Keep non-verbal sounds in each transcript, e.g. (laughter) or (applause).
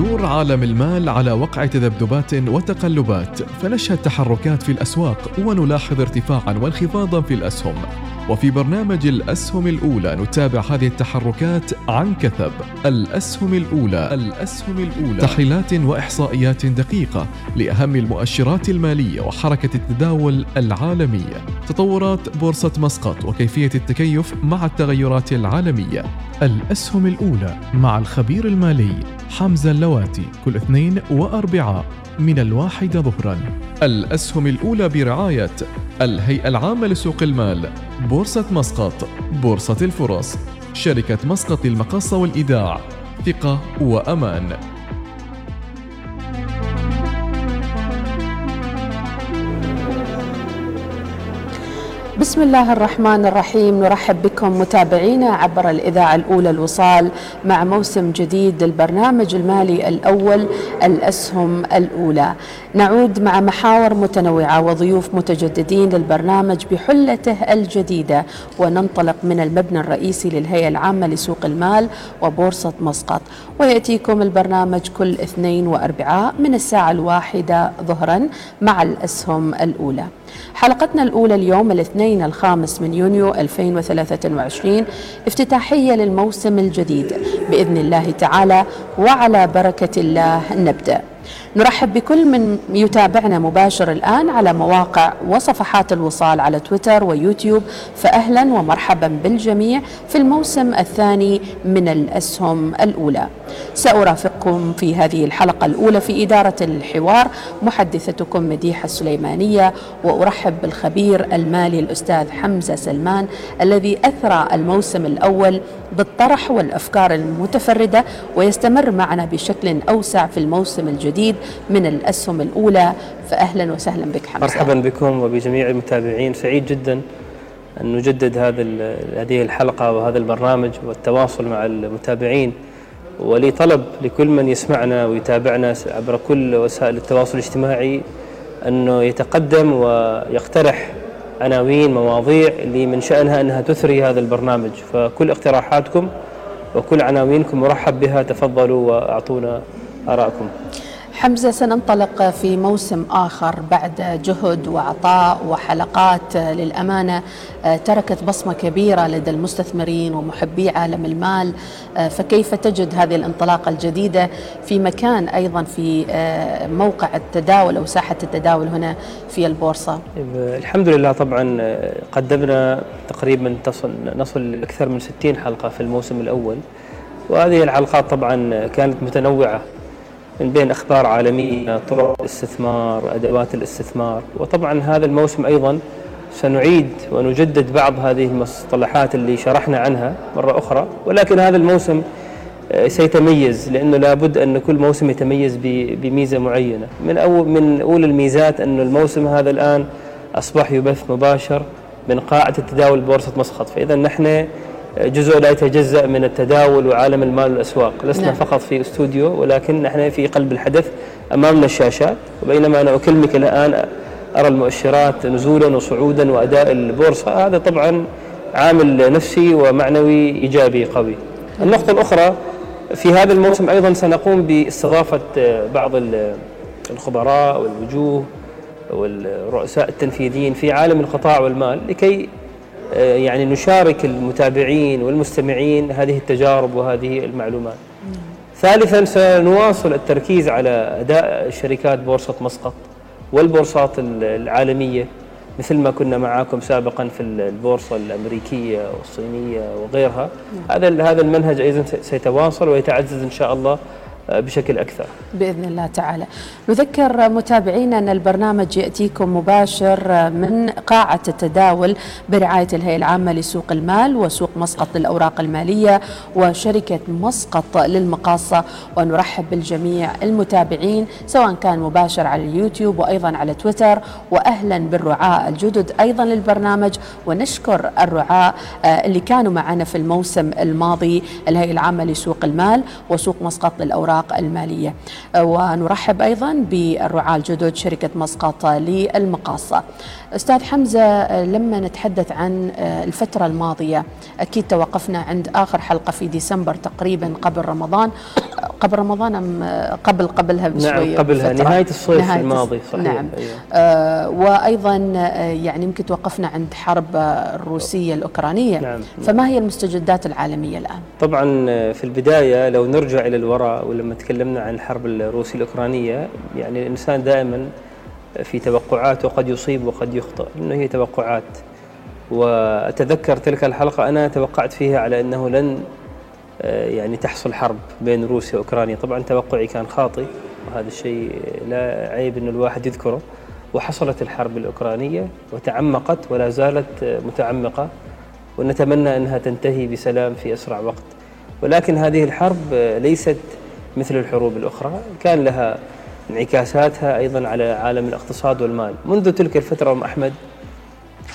دور عالم المال على وقع تذبذبات وتقلبات فنشهد تحركات في الأسواق ونلاحظ ارتفاعا وانخفاضا في الأسهم. وفي برنامج الأسهم الأولى نتابع هذه التحركات عن كثب. الأسهم الأولى الأسهم الأولى. تحليلات وإحصائيات دقيقة لأهم المؤشرات المالية وحركة التداول العالمية. تطورات بورصة مسقط وكيفية التكيف مع التغيرات العالمية. الأسهم الأولى مع الخبير المالي حمزة اللواتي كل اثنين وأربعاء. من الواحدة ظهرا. الأسهم الأولى برعاية الهيئة العامة لسوق المال بورصة مسقط بورصة الفرص شركة مسقط للمقاصة والإيداع. ثقة وأمان. بسم الله الرحمن الرحيم. نرحب بكم متابعينا عبر الإذاعة الأولى الوصال مع موسم جديد للبرنامج المالي الأول الأسهم الأولى. نعود مع محاور متنوعة وضيوف متجددين للبرنامج بحلته الجديدة وننطلق من المبنى الرئيسي للهيئة العامة لسوق المال وبورصة مسقط. ويأتيكم البرنامج كل اثنين وأربعاء من الساعة الواحدة ظهرا مع الأسهم الأولى. حلقتنا الأولى اليوم الاثنين الخامس من يونيو 2023 افتتاحية للموسم الجديد. بإذن الله تعالى وعلى بركة الله نبدأ. نرحب بكل من يتابعنا مباشر الآن على مواقع وصفحات الوصال على تويتر ويوتيوب. فأهلا ومرحبا بالجميع في الموسم الثاني من الأسهم الأولى. سأرافقكم في هذه الحلقة الأولى في إدارة الحوار محدثتكم مديحة السليمانية وأرحب بالخبير المالي الأستاذ حمزة سلمان الذي أثرى الموسم الأول بالطرح والأفكار المتفردة ويستمر معنا بشكل أوسع في الموسم الجديد من الأسهم الأولى. فأهلا وسهلا بك حمزة. مرحبا بكم وبجميع المتابعين. سعيد جدا أن نجدد هذه الحلقة وهذا البرنامج والتواصل مع المتابعين. ولي طلب لكل من يسمعنا ويتابعنا عبر كل وسائل التواصل الاجتماعي أنه يتقدم ويقترح عناوين مواضيع اللي من شأنها أنها تثري هذا البرنامج. فكل اقتراحاتكم وكل عناوينكم مرحب بها تفضلوا وأعطونا آراءكم حمزة سننطلق في موسم آخر بعد جهد وعطاء وحلقات. للأمانة تركت بصمة كبيرة لدى المستثمرين ومحبي عالم المال. فكيف تجد هذه الانطلاقة الجديدة في مكان أيضا في موقع التداول أو ساحة التداول هنا في البورصة؟ الحمد لله طبعا قدمنا تقريبا تصل نصل أكثر من 60 حلقة في الموسم الأول. وهذه الحلقات طبعا كانت متنوعة من بين أخبار عالمية طرق الاستثمار أدوات الاستثمار. وطبعا هذا الموسم أيضا سنعيد ونجدد بعض هذه المصطلحات اللي شرحنا عنها مرة أخرى. ولكن هذا الموسم آه، سيتميز لأنه لابد أن كل موسم يتميز بميزة معينة. من أول من أولى الميزات أن الموسم هذا الآن أصبح يبث مباشر من قاعة التداول بورصة مسقط. فإذا نحن جزء لا يتجزأ من التداول وعالم المال والأسواق. لسنا نعم. فقط في استوديو ولكن نحن في قلب الحدث أمامنا الشاشات وبينما أنا أكلمك الآن أرى المؤشرات نزولا وصعودا وأداء البورصة. هذا طبعا عامل نفسي ومعنوي إيجابي قوي. النقطة الأخرى في هذا الموسم أيضا سنقوم باستضافة بعض الخبراء والوجوه والرؤساء التنفيذيين في عالم القطاع والمال لكي يعني نشارك المتابعين والمستمعين هذه التجارب وهذه المعلومات. ثالثا سنواصل التركيز على أداء شركات بورصة مسقط والبورصات العالمية مثل ما كنا معاكم سابقا في البورصة الأمريكية والصينية وغيرها. هذا هذا المنهج أيضا سيتواصل ويتعزز إن شاء الله بشكل أكثر. بإذن الله تعالى. نذكر متابعينا أن البرنامج يأتيكم مباشر من قاعة التداول برعاية الهيئة العامة لسوق المال وسوق مسقط للأوراق المالية وشركة مسقط للمقاصة. ونرحب بالجميع المتابعين سواء كان مباشر على اليوتيوب وأيضا على تويتر. وأهلا بالرعاة الجدد أيضا للبرنامج. ونشكر الرعاة اللي كانوا معنا في الموسم الماضي الهيئة العامة لسوق المال وسوق مسقط للأوراق الأوراق المالية. ونرحب أيضا بالرعاة الجدد شركة مسقط للمقاصة. أستاذ حمزة لما نتحدث عن الفترة الماضية أكيد توقفنا عند آخر حلقة في ديسمبر تقريبا قبل رمضان. قبل رمضان أم قبل قبلها بشوية نعم قبلها. بفترة. نهاية الصيف نهاية الماضي صحيح. نعم. أيوة. آه وأيضا آه، يعني يمكن توقفنا عند حرب آه، الروسية الأوكرانية. نعم. فما هي المستجدات العالمية الآن؟ طبعا في البداية لو نرجع إلى الوراء ولما تكلمنا عن الحرب الروسية الأوكرانية يعني الإنسان دائما في توقعاته قد يصيب وقد يخطئ إنه هي توقعات. وأتذكر تلك الحلقة أنا توقعت فيها على أنه لن آه، يعني تحصل حرب بين روسيا وأوكرانيا. طبعا توقعي كان خاطئ وهذا الشيء لا عيب أن الواحد يذكره. وحصلت الحرب الأوكرانية وتعمقت ولا زالت متعمقة ونتمنى أنها تنتهي بسلام في أسرع وقت. ولكن هذه الحرب آه، ليست مثل الحروب الأخرى. كان لها انعكاساتها أيضا على عالم الاقتصاد والمال. منذ تلك الفترة أم أحمد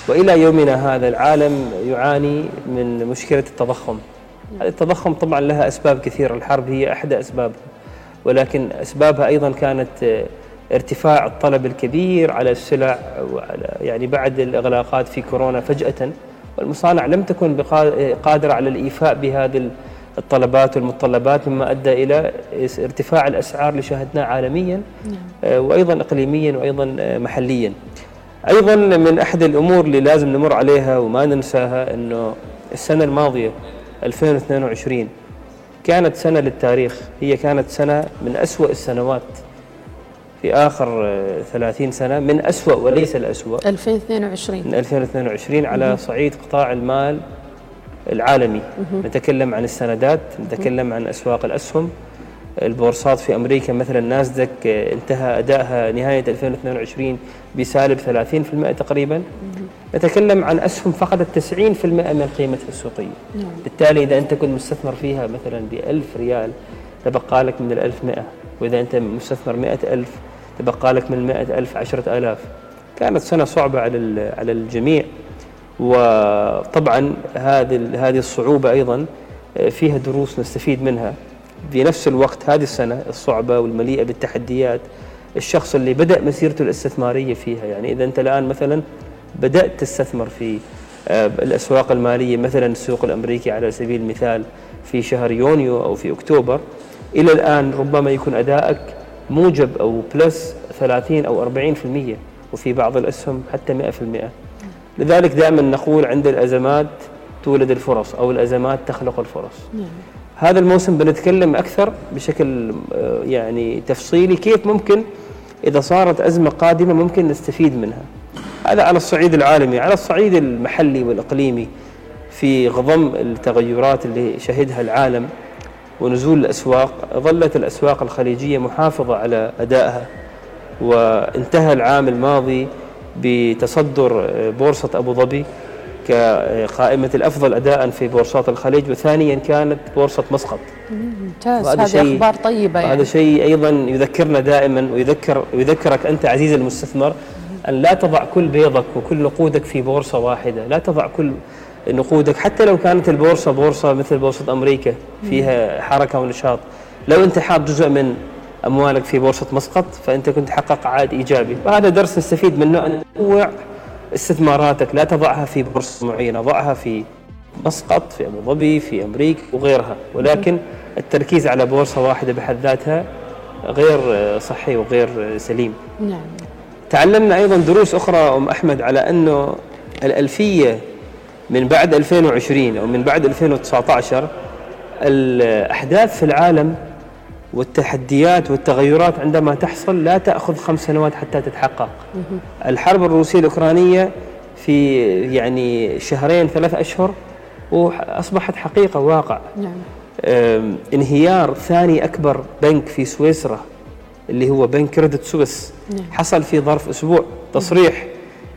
وإلى يومنا هذا العالم يعاني من مشكلة التضخم. التضخم طبعا لها أسباب كثيرة. الحرب هي أحدى أسبابها ولكن أسبابها أيضا كانت ارتفاع الطلب الكبير على السلع وعلى يعني بعد الإغلاقات في كورونا فجأة. والمصانع لم تكن قادرة على الإيفاء بهذه الطلبات والمتطلبات مما أدى إلى ارتفاع الأسعار اللي شاهدناه عالميا آه، وأيضا إقليميا وأيضا آه، محليا. أيضا من أحد الأمور اللي لازم نمر عليها وما ننساها أنه السنة الماضية 2022 كانت سنة للتاريخ. هي كانت سنة من أسوأ السنوات في آخر آه، 30 سنة من أسوأ وليس الأسوأ. 2022 من 2022 على صعيد قطاع المال العالمي. نتكلم عن السندات نتكلم عن أسواق الأسهم. البورصات في أمريكا مثلا ناسدك آه، انتهى أدائها نهاية 2022 بسالب 30% تقريبا. نتكلم عن أسهم فقدت 90% من قيمتها السوقية. نعم. بالتالي إذا أنت كنت مستثمر فيها مثلا بألف ريال تبقى لك من الألف مئة. وإذا أنت مستثمر مئة ألف تبقى لك من ألف عشرة آلاف. كانت سنة صعبة على ال- على الجميع. وطبعا هذه هذه الصعوبة أيضا آه، فيها دروس نستفيد منها. في نفس الوقت هذه السنة الصعبة والمليئة بالتحديات الشخص اللي بدأ مسيرته الاستثمارية فيها يعني إذا أنت الآن مثلا بدأت تستثمر في آه، الأسواق المالية مثلا السوق الأمريكي على سبيل المثال في شهر يونيو أو في أكتوبر إلى الآن ربما يكون أدائك موجب أو بلس 30 أو 40% وفي بعض الأسهم حتى 100% لذلك دائما نقول عند الأزمات تولد الفرص أو الأزمات تخلق الفرص. نعم. هذا الموسم بنتكلم أكثر بشكل آه، يعني تفصيلي كيف ممكن إذا صارت أزمة قادمة ممكن نستفيد منها. هذا على الصعيد العالمي على الصعيد المحلي والإقليمي في غضم التغيرات اللي شهدها العالم ونزول الأسواق. ظلت الأسواق الخليجية محافظة على أدائها وانتهى العام الماضي بتصدر آه، بورصة أبو ظبي كقائمة الأفضل أداء في بورصات الخليج وثانيا كانت بورصة مسقط. ممتاز هذه شيء- أخبار طيبة هذا يعني شيء أيضا يذكرنا دائما ويذكر ويذكرك أنت عزيزي المستثمر أن لا تضع كل بيضك وكل نقودك في بورصة واحدة، لا تضع كل نقودك حتى لو كانت البورصة بورصة مثل بورصة أمريكا فيها حركة ونشاط، لو أنت حاط جزء من أموالك في بورصة مسقط فأنت كنت تحقق عائد إيجابي، وهذا درس نستفيد منه أن تنوع استثماراتك، لا تضعها في بورصة معينة، ضعها في مسقط في أبو ظبي في أمريكا وغيرها. ولكن التركيز على بورصة واحدة بحد ذاتها غير صحي وغير سليم. نعم. تعلمنا أيضا دروس أخرى أم أحمد على أنه الألفية من بعد 2020 أو من بعد 2019 الأحداث في العالم والتحديات والتغيرات عندما تحصل لا تأخذ خمس سنوات حتى تتحقق. الحرب الروسية الأوكرانية في يعني شهرين ثلاث أشهر واصبحت حقيقة واقع. نعم انهيار ثاني أكبر بنك في سويسرا اللي هو بنك كريدت سويس نعم. حصل في ظرف أسبوع تصريح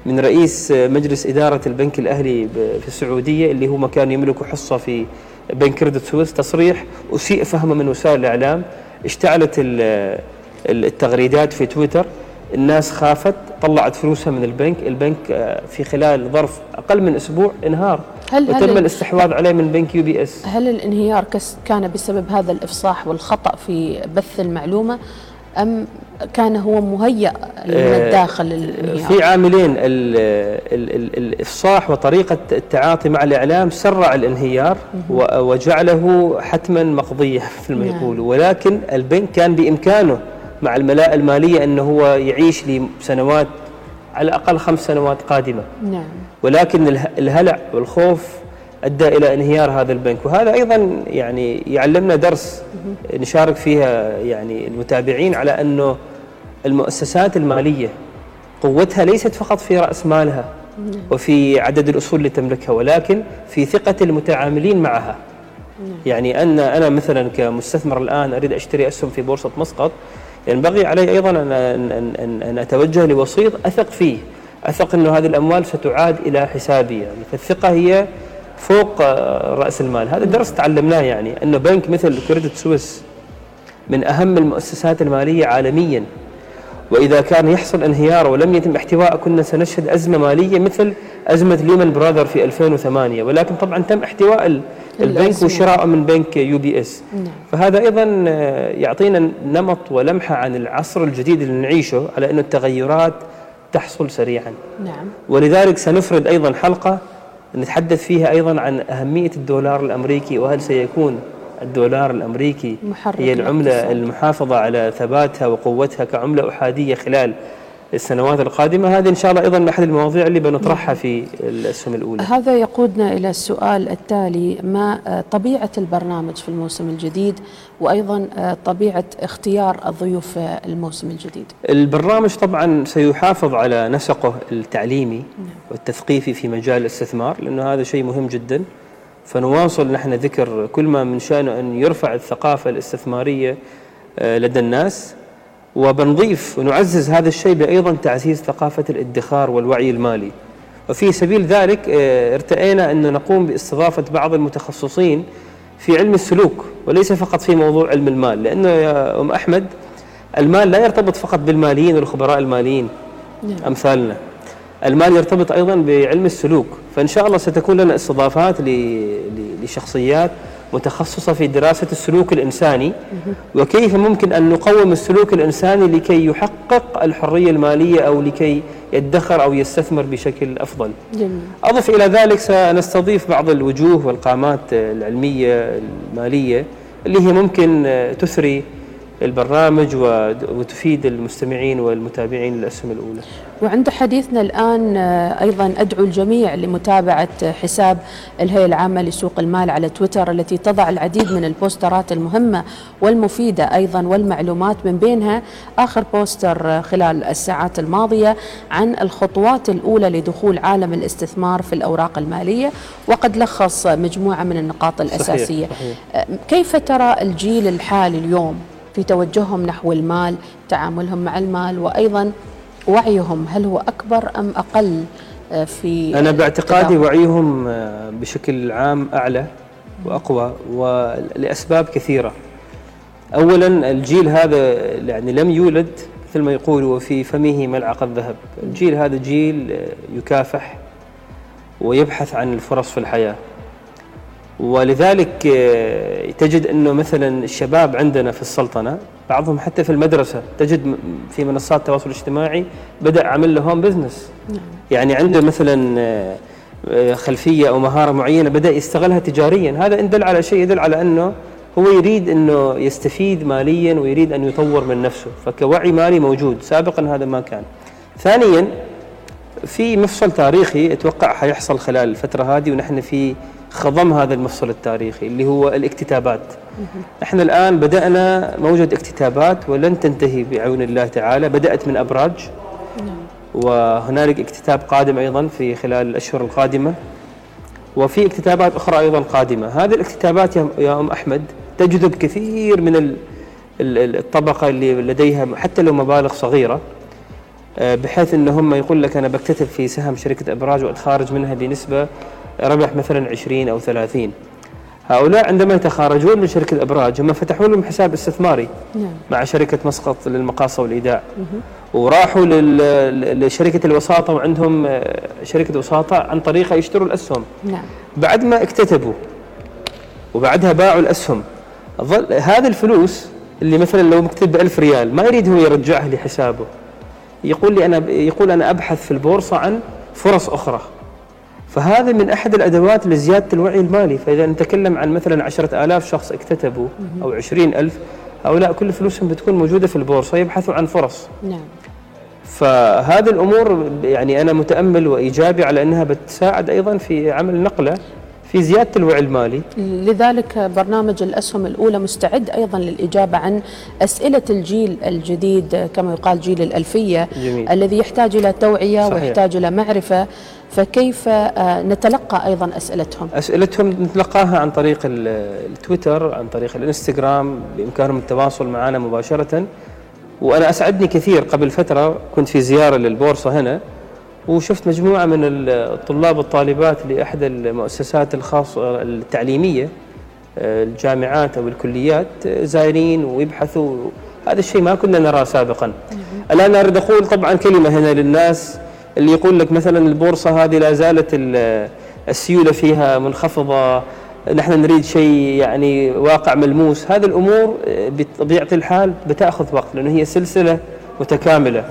من رئيس مجلس إدارة البنك الأهلي ب- في السعودية اللي هو كان يملك حصة في بنك كريدت سويس تصريح أسيء فهمه من وسائل الإعلام اشتعلت ال- ال- التغريدات في تويتر. الناس خافت طلعت فلوسها من البنك. البنك آه، في خلال ظرف أقل من أسبوع انهار. هل وتم هل الاستحواذ عليه من بنك UBS. هل الانهيار كان بسبب هذا الإفصاح والخطأ في بث المعلومة؟ أم كان هو مهيأ من آه، الداخل للانهيار؟ في عاملين ال- ال- ال- الإفصاح وطريقة التعاطي مع الإعلام سرع الانهيار وجعله حتما مقضيا (laughs) مثل ما نعم. يقولوا ولكن البنك كان بإمكانه مع الملاءة المالية إنه هو يعيش لسنوات على الأقل خمس سنوات قادمة نعم ولكن اله- الهلع والخوف أدى إلى انهيار هذا البنك. وهذا أيضا يعني يعلمنا درس نشارك فيها يعني المتابعين على أنه المؤسسات المالية قوتها ليست فقط في رأس مالها وفي عدد الأصول اللي تملكها ولكن في ثقة المتعاملين معها. يعني أن أنا مثلا كمستثمر الآن أريد أشتري أسهم في بورصة مسقط ينبغي علي أيضا ان ان ان, أتوجه لوسيط أثق فيه أثق أنه هذه الأموال ستعاد إلى حسابي. يعني فالثقة هي فوق آه، رأس المال. هذا درس تعلمناه يعني إنه بنك مثل كريدت سويس من أهم المؤسسات المالية عالميا. وإذا كان يحصل انهيار ولم يتم احتوائه كنا سنشهد أزمة مالية مثل أزمة Lehman Brothers في 2008 ولكن طبعا تم احتواء ال- البنك. وشراءه من بنك UBS. نعم. فهذا أيضا آه، يعطينا نمط ولمحة عن العصر الجديد اللي نعيشه على إنه التغيرات تحصل سريعا. نعم. ولذلك سنفرد أيضا حلقة نتحدث فيها أيضا عن أهمية الدولار الأمريكي وهل سيكون الدولار الأمريكي محرك هي العملة الاقتصاد. المحافظة على ثباتها وقوتها كعملة أحادية خلال السنوات القادمة. هذه إن شاء الله أيضا من أحد المواضيع اللي بنطرحها في الاسهم الأولى. هذا يقودنا إلى السؤال التالي ما آه، طبيعة البرنامج في الموسم الجديد وأيضا آه، طبيعة اختيار الضيوف في الموسم الجديد. البرنامج طبعا سيحافظ على نسقه التعليمي والتثقيفي في مجال الاستثمار لأنه هذا شيء مهم جدا. فنواصل نحن ذكر كل ما من شأنه أن يرفع الثقافة الاستثمارية آه، لدى الناس. وبنضيف ونعزز هذا الشيء بايضا تعزيز ثقافة الادخار والوعي المالي وفي سبيل ذلك آه، ارتئينا أن نقوم باستضافة بعض المتخصصين في علم السلوك وليس فقط في موضوع علم المال لأنه يا أم أحمد المال لا يرتبط فقط بالماليين والخبراء الماليين نعم. أمثالنا المال يرتبط أيضا بعلم السلوك فإن شاء الله ستكون لنا استضافات لشخصيات متخصصة في دراسة السلوك الإنساني وكيف ممكن أن نقوم السلوك الإنساني لكي يحقق الحرية المالية أو لكي يدخر أو يستثمر بشكل أفضل. جميل أضف إلى ذلك سنستضيف بعض الوجوه والقامات العلمية المالية اللي هي ممكن تثري البرنامج وتفيد المستمعين والمتابعين للأسهم الأولى. وعند حديثنا الآن آه، أيضا أدعو الجميع لمتابعة حساب الهيئة العامة لسوق المال على تويتر التي تضع العديد من البوسترات المهمة والمفيدة أيضا والمعلومات من بينها آخر بوستر آه، خلال الساعات الماضية عن الخطوات الأولى لدخول عالم الاستثمار في الأوراق المالية وقد لخص مجموعة من النقاط الأساسية صحيح. آه، كيف ترى الجيل الحالي اليوم في توجههم نحو المال تعاملهم مع المال وأيضا وعيهم هل هو أكبر أم أقل آه، في أنا باعتقادي؟ وعيهم آه، بشكل عام أعلى وأقوى ولأسباب كثيرة. اولا الجيل هذا يعني لم يولد مثل ما يقولوا وفي فمه ملعقه ذهب، الجيل هذا جيل آه، يكافح ويبحث عن الفرص في الحياة. ولذلك آه، تجد إنه مثلا الشباب عندنا في السلطنة بعضهم حتى في المدرسة تجد في منصات التواصل الاجتماعي بدأ عمل له هوم بزنس يعني عنده مثلا آه، آه، خلفية أو مهارة معينة بدأ يستغلها تجاريا. هذا إن دل على شيء يدل على إنه هو يريد إنه يستفيد ماليا ويريد أن يطور من نفسه. فكوعي مالي موجود. سابقا هذا ما كان. ثانيا في مفصل تاريخي أتوقع حيحصل خلال الفترة هذه ونحن في خضم هذا المفصل التاريخي اللي هو الاكتتابات. إحنا الآن بدأنا موجة اكتتابات ولن تنتهي بعون الله تعالى، بدأت من أبراج. وهنالك اكتتاب قادم أيضا في خلال الأشهر القادمة. وفي اكتتابات أخرى أيضا قادمة، هذه الاكتتابات يا يا أم أحمد تجذب كثير من ال- ال- الطبقة اللي لديها حتى لو مبالغ صغيرة. آه، بحيث إن هم يقول لك أنا بكتتب في سهم شركة أبراج وأتخارج منها بنسبة ربح مثلا 20 أو 30 هؤلاء عندما يتخارجون من شركة الأبراج هم فتحوا لهم حساب استثماري نعم. مع شركة مسقط للمقاصة والإيداع. وراحوا لل- لشركة الوساطة وعندهم شركة وساطة عن طريقها يشتروا الأسهم. نعم. بعد ما اكتتبوا وبعدها باعوا الأسهم ظل هذه الفلوس اللي مثلا لو مكتب بألف ريال ما يريد هو يرجعها لحسابه. يقول لي أنا يقول أنا أبحث في البورصة عن فرص أخرى. فهذا من أحد الأدوات لزيادة الوعي المالي. فإذا نتكلم عن مثلا عشرة آلاف شخص اكتتبوا أو عشرين ألف هؤلاء كل فلوسهم بتكون موجودة في البورصة يبحثوا عن فرص. نعم. فهذه الأمور يعني أنا متأمل وإيجابي على أنها بتساعد أيضا في عمل نقلة في زيادة الوعي المالي. لذلك برنامج الأسهم الأولى مستعد أيضا للإجابة عن أسئلة الجيل الجديد كما يقال جيل الألفية جميل. الذي يحتاج إلى توعية صحيح. ويحتاج إلى معرفة. فكيف آه، نتلقى أيضا أسئلتهم؟ أسئلتهم نتلقاها عن طريق ال- التويتر عن طريق الإنستغرام بإمكانهم التواصل معنا مباشرة. وأنا أسعدني كثير قبل فترة كنت في زيارة للبورصة هنا وشفت مجموعة من الطلاب والطالبات لأحد المؤسسات الخاصة التعليمية آه، الجامعات أو الكليات آه، زائرين ويبحثوا. هذا الشيء ما كنا نراه سابقا. الآن أريد أقول طبعا كلمة هنا للناس. اللي يقول لك مثلا البورصة هذه لا زالت ال- السيولة فيها منخفضة نحن نريد شيء يعني واقع ملموس. هذه الأمور بطبيعة الحال بتأخذ وقت لأنه هي سلسلة متكاملة.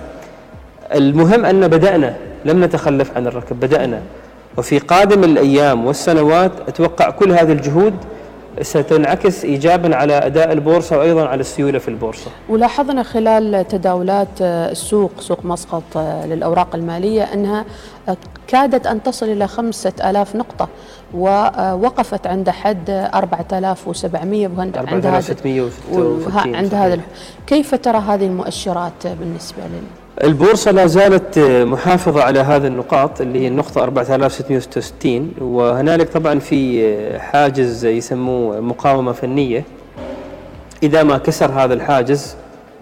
المهم أن بدأنا لم نتخلف عن الركب بدأنا. وفي قادم الأيام والسنوات أتوقع كل هذه الجهود ستنعكس ايجابا على أداء البورصة وأيضا على السيولة في البورصة. ولاحظنا خلال تداولات السوق سوق مسقط للأوراق المالية أنها آه، كادت أن تصل خمسة آلاف نقطة ووقفت عند حد 4700 وهند- عند هذا 4666 وه- عند هذا كيف ترى هذه المؤشرات بالنسبة لل البورصة لا زالت محافظة على هذه النقاط اللي هي النقطة 4666 وهنالك طبعا في حاجز يسموه مقاومة فنية. إذا ما كسر هذا الحاجز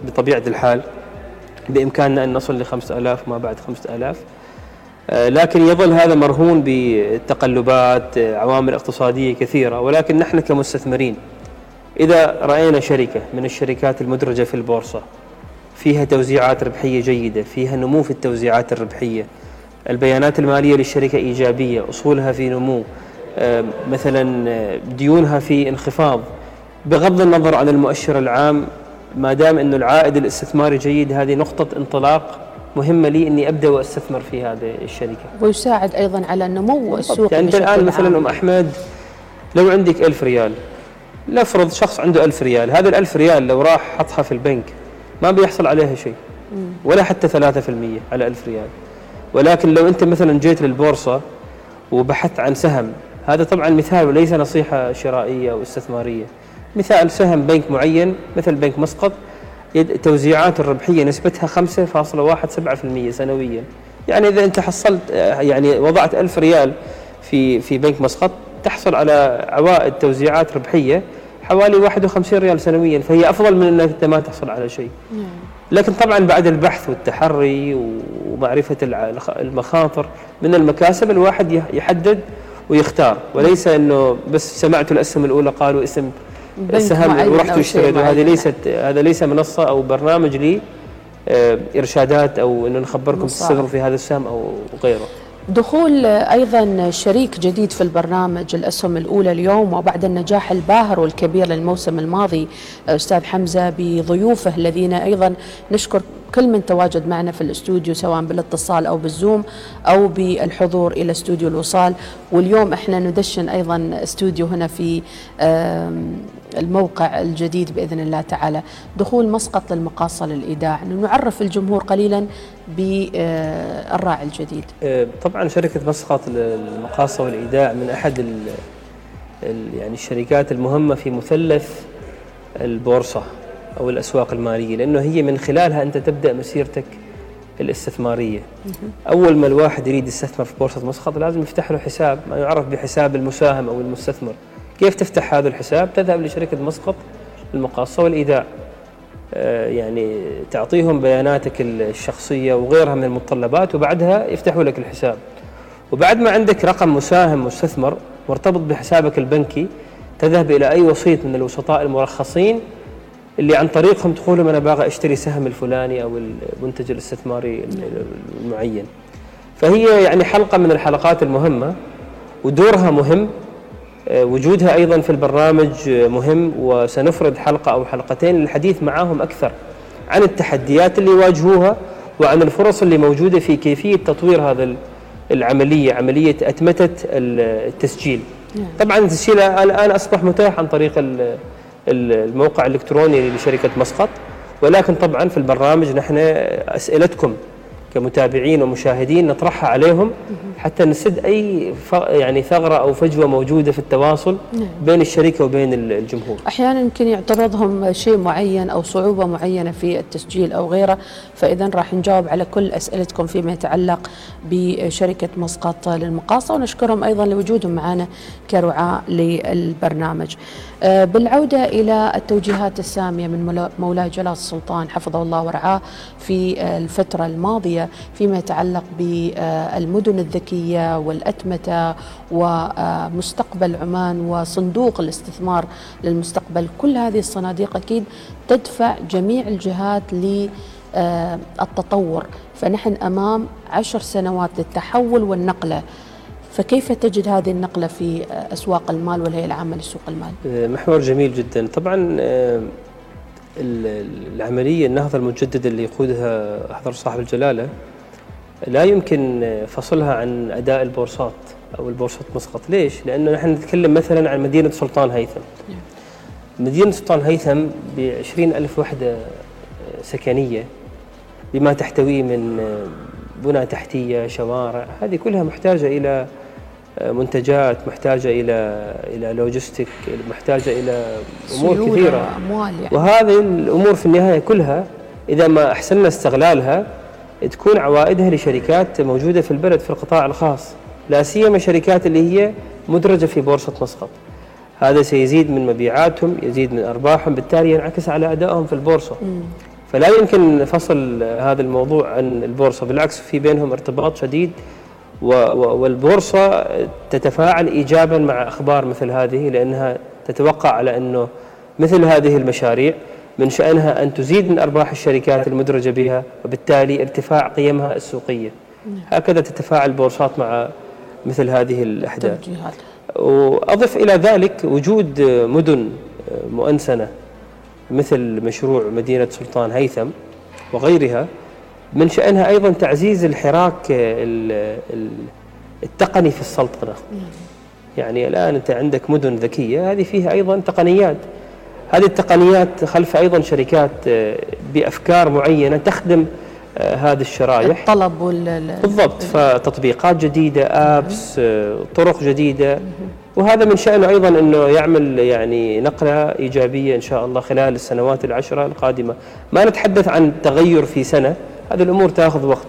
بطبيعة الحال بإمكاننا أن نصل ل 5000 ما بعد 5000 آه، لكن يظل هذا مرهون بتقلبات آه، عوامل اقتصادية كثيرة ولكن نحن كمستثمرين. إذا رأينا شركة من الشركات المدرجة في البورصة فيها توزيعات ربحية جيدة فيها نمو في التوزيعات الربحية. البيانات المالية للشركة إيجابية أصولها في نمو مثلا آه، ديونها في انخفاض. بغض النظر عن المؤشر العام ما دام أنه العائد الاستثماري جيد هذه نقطة انطلاق مهمة لي أني أبدأ وأستثمر في هذه الشركة. ويساعد أيضا على نمو السوق يعني أنت الآن مثلا. أم أحمد لو عندك ألف ريال نفرض شخص عنده ألف ريال هذا الألف ريال لو راح حطها في البنك ما بيحصل عليها شيء. ولا حتى 3% على ألف ريال. ولكن لو أنت مثلا جيت للبورصة وبحثت عن سهم هذا طبعا مثال وليس نصيحة شرائية أو استثمارية. مثال سهم بنك معين مثل بنك مسقط توزيعات الربحية نسبتها 5.17% سنويا. يعني إذا أنت حصلت يعني وضعت ألف ريال في في بنك مسقط تحصل على عوائد توزيعات ربحية حوالي 51 ريال سنويا فهي أفضل من أنك أنت ما تحصل على شيء. لكن طبعا بعد البحث والتحري الخ- المخاطر من المكاسب الواحد يح- يحدد ويختار. وليس إنه بس سمعت الاسهم الأولى قالوا اسم السهم ورحت واشتريته هذه. ليست هذا ليس منصة أو برنامج لي آه، إرشادات أو انه نخبركم. تستثمروا في هذا السهم أو غيره. دخول أيضا شريك جديد في البرنامج الأسهم الأولى اليوم وبعد النجاح الباهر والكبير للموسم الماضي أستاذ حمزة بضيوفه الذين أيضا نشكر كل من تواجد معنا في الاستوديو سواء بالاتصال أو بالزوم أو بالحضور إلى استوديو الوصال. واليوم إحنا ندشن أيضا استوديو هنا في الموقع الجديد بإذن الله تعالى. دخول مسقط للمقاصة للإيداع. نعرف الجمهور قليلا بالراعي الجديد. آه، طبعا شركة مسقط للمقاصة والإيداع من أحد ال ال يعني الشركات المهمة في مثلث البورصة أو الأسواق المالية لأنه هي من خلالها أنت تبدأ مسيرتك الاستثمارية. أول ما الواحد يريد يستثمر في بورصة مسقط لازم يفتح له حساب ما يعرف بحساب المساهم أو المستثمر. كيف تفتح هذا الحساب؟ تذهب لشركة مسقط للمقاصة والإيداع. آه، يعني تعطيهم بياناتك الشخصية وغيرها من المتطلبات وبعدها يفتحوا لك الحساب. وبعد ما عندك رقم مساهم مستثمر مرتبط بحسابك البنكي تذهب إلى أي وسيط من الوسطاء المرخصين اللي عن طريقهم تقول لهم أنا باغى أشتري سهم الفلاني أو المنتج الاستثماري المعين. فهي يعني حلقة من الحلقات المهمة ودورها مهم. وجودها أيضا في البرنامج مهم وسنفرد حلقة أو حلقتين للحديث معاهم أكثر عن التحديات اللي يواجهوها وعن الفرص اللي موجودة في كيفية تطوير هذا العملية عملية أتمتة التسجيل. نعم. طبعا التسجيل الان أصبح متاح عن طريق الموقع الإلكتروني لشركة مسقط ولكن طبعا في البرنامج نحن أسئلتكم كمتابعين ومشاهدين نطرحها عليهم حتى نسد أي يعني ثغرة أو فجوة موجودة في التواصل نعم. بين الشركة وبين الجمهور. أحيانا يمكن يعترضهم شيء معين أو صعوبة معينة في التسجيل أو غيره فاذا راح نجاوب على كل أسئلتكم فيما يتعلق بشركة مسقط للمقاصة ونشكرهم أيضا لوجودهم معنا كرعاة للبرنامج. آه، بالعودة إلى التوجيهات السامية من مولاي جلال السلطان حفظه الله ورعاه في آه، الفترة الماضية فيما يتعلق بالمدن الذكية والأتمتة ومستقبل عمان وصندوق الاستثمار للمستقبل. كل هذه الصناديق أكيد تدفع جميع الجهات للتطور فنحن أمام عشر سنوات للتحول والنقلة. فكيف تجد هذه النقلة في أسواق المال والهيئة العامة لسوق المال؟ آه، محور جميل جدا طبعا آه، العملية النهضة المجددة اللي يقودها حضر صاحب الجلالة لا يمكن فصلها عن أداء البورصات أو البورصة مسقط ليش؟ لأنه نحن نتكلم مثلا عن مدينة سلطان هيثم. مدينة سلطان هيثم بعشرين ألف وحدة سكنية بما تحتويه من بنى تحتية شوارع هذه كلها محتاجة إلى منتجات محتاجة إلى إلى لوجستيك محتاجة إلى أمور كثيرة أموال يعني. وهذه الأمور في النهاية كلها إذا ما أحسننا استغلالها تكون عوائدها لشركات موجودة في البلد في القطاع الخاص لا سيما شركات اللي هي مدرجة في بورصة مسقط هذا سيزيد من مبيعاتهم يزيد من أرباحهم بالتالي ينعكس على أدائهم في البورصة م. فلا يمكن فصل هذا الموضوع عن البورصة بالعكس في بينهم ارتباط شديد والبورصة تتفاعل إيجابا مع أخبار مثل هذه لأنها تتوقع على أنه مثل هذه المشاريع من شأنها أن تزيد من أرباح الشركات المدرجة بها وبالتالي ارتفاع قيمها السوقية. هكذا تتفاعل البورصات مع مثل هذه الأحداث. وأضف إلى ذلك وجود مدن مؤنسنة مثل مشروع مدينة سلطان هيثم وغيرها من شأنها أيضا تعزيز الحراك التقني في السلطنة. يعني الآن أنت عندك مدن ذكية هذه فيها أيضا تقنيات. هذه التقنيات خلف أيضا شركات آه، بأفكار معينة تخدم آه، هذه الشرائح. الطلب وال بالضبط فتطبيقات جديدة أبس آه، طرق جديدة. وهذا من شأنه أيضا أنه يعمل يعني نقلة إيجابية إن شاء الله خلال السنوات العشرة القادمة. ما نتحدث عن تغير في سنة هذه الأمور تأخذ وقت.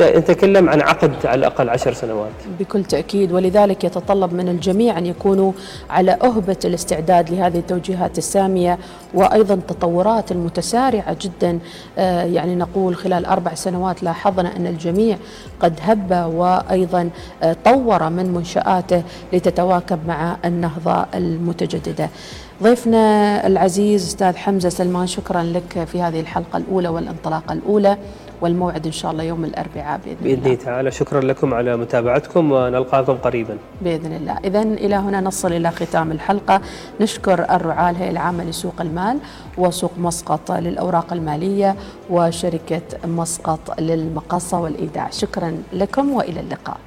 نتكلم عن عقد على الأقل عشر سنوات. بكل تأكيد ولذلك يتطلب من الجميع أن يكونوا على أهبة الاستعداد لهذه التوجيهات السامية وأيضا التطورات المتسارعة جدا. آه، يعني نقول خلال أربع سنوات لاحظنا أن الجميع قد هب وأيضا آه، طور من منشآته لتتواكب مع النهضة المتجددة. ضيفنا العزيز أستاذ حمزة سلمان شكرا لك في هذه الحلقة الأولى والانطلاقة الأولى. والموعد إن شاء الله يوم الأربعاء بإذن, بإذن الله. باذن تعالى شكرا لكم على متابعتكم ونلقاكم قريبا. بإذن الله، اذا إلى هنا نصل إلى ختام الحلقة، نشكر الرعاة الهيئه العامة لسوق المال وسوق مسقط للأوراق المالية وشركة مسقط للمقاصة والإيداع، شكرا لكم وإلى اللقاء.